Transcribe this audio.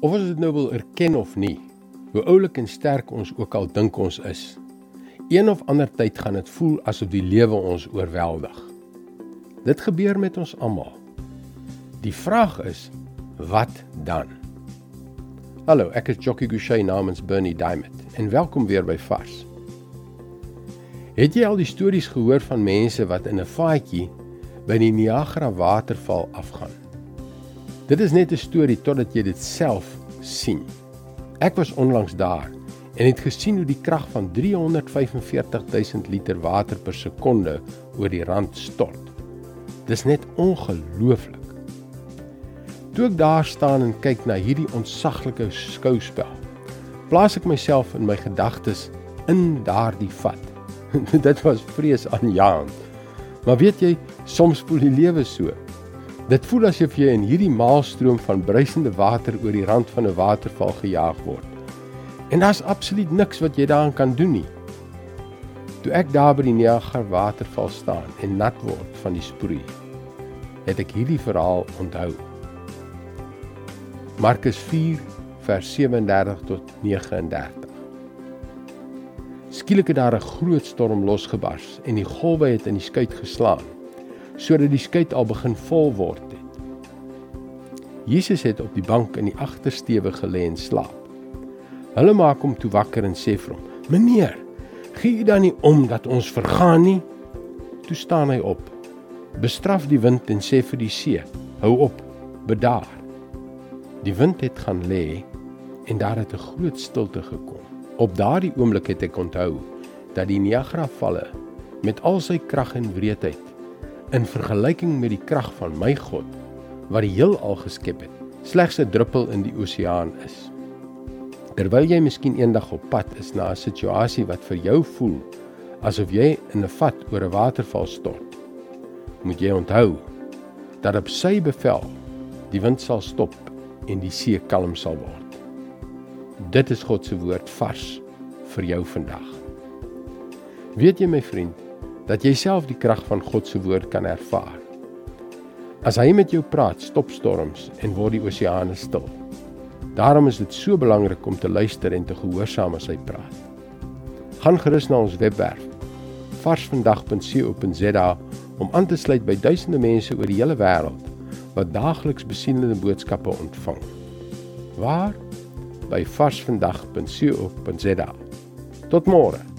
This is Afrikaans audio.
Of ons dit nou wil erken of nie, hoe oulik en sterk ons ook al dink ons is, een of ander tyd gaan dit voel asof die lewe ons oorweldig. Dit gebeur met ons almal. Die vraag is, wat dan? Hallo, ek is Jockey Gouchee namens Bernie Diamond en welkom weer by Vars. Het jy al die stories gehoor van mense wat in 'n vaatjie by die Niagara waterval afgaan? Dit is net 'n storie totdat jy dit self sien. Ek was onlangs daar en het gesien hoe die krag van 345 000 liter water per sekonde oor die rand stort. Dis net ongelooflik. Toe ek daar staan en kyk na hierdie ontsaglike skouspel, plaas ek myself in my gedagtes in daardie vat. Dit was vreesaanjaend. Maar weet jy, soms voel die lewe so. Dit voel asof jy in hierdie maalstroom van bruisende water oor die rand van 'n waterval gejaag word. En daar's absoluut niks wat jy daaraan kan doen nie. Toe ek daar by die Niagara waterval staan en nat word van die sproei, het ek hierdie verhaal onthou. Markus 4 vers 37 tot 39. Skielik het daar 'n groot storm losgebars en die golwe het in die skei geslaan sodat die skei al begin vol word het. Jesus het op die bank in die agtersteewe gelê en slaap. Hulle maak hom toe wakker en sê vir hom: "Meneer, gee u dan nie om dat ons vergaan nie?" Toe staan hy op, bestraf die wind en sê vir die see: "Hou op, bedaar." Die wind het gaan lê en daar het 'n groot stilte gekom. Op daardie oomblik het ek onthou dat die Niagara valle met al sy krag en wreedheid in vergelyking met die krag van my God wat die heelal geskep het, slegs 'n druppel in die oseaan is. Terwyl jy miskien eendag op pad is na 'n situasie wat vir jou voel asof jy in 'n vat oor 'n waterval stort, moet jy onthou dat op sy bevel die wind sal stop en die see kalm sal word. Dit is God se woord vars vir jou vandag. Weet jy my vriend, dat jy self die krag van God se woord kan ervaar. As hy met jou praat, stop storms en word die oseane stil. Daarom is dit so belangrik om te luister en te gehoorsaam as hy praat. Gaan gerus na ons webwerf varsvandag.co.za om aan te sluit by duisende mense oor die hele wêreld wat daagliks besienende boodskappe ontvang. Waar? By varsvandag.co.za. Tot môre.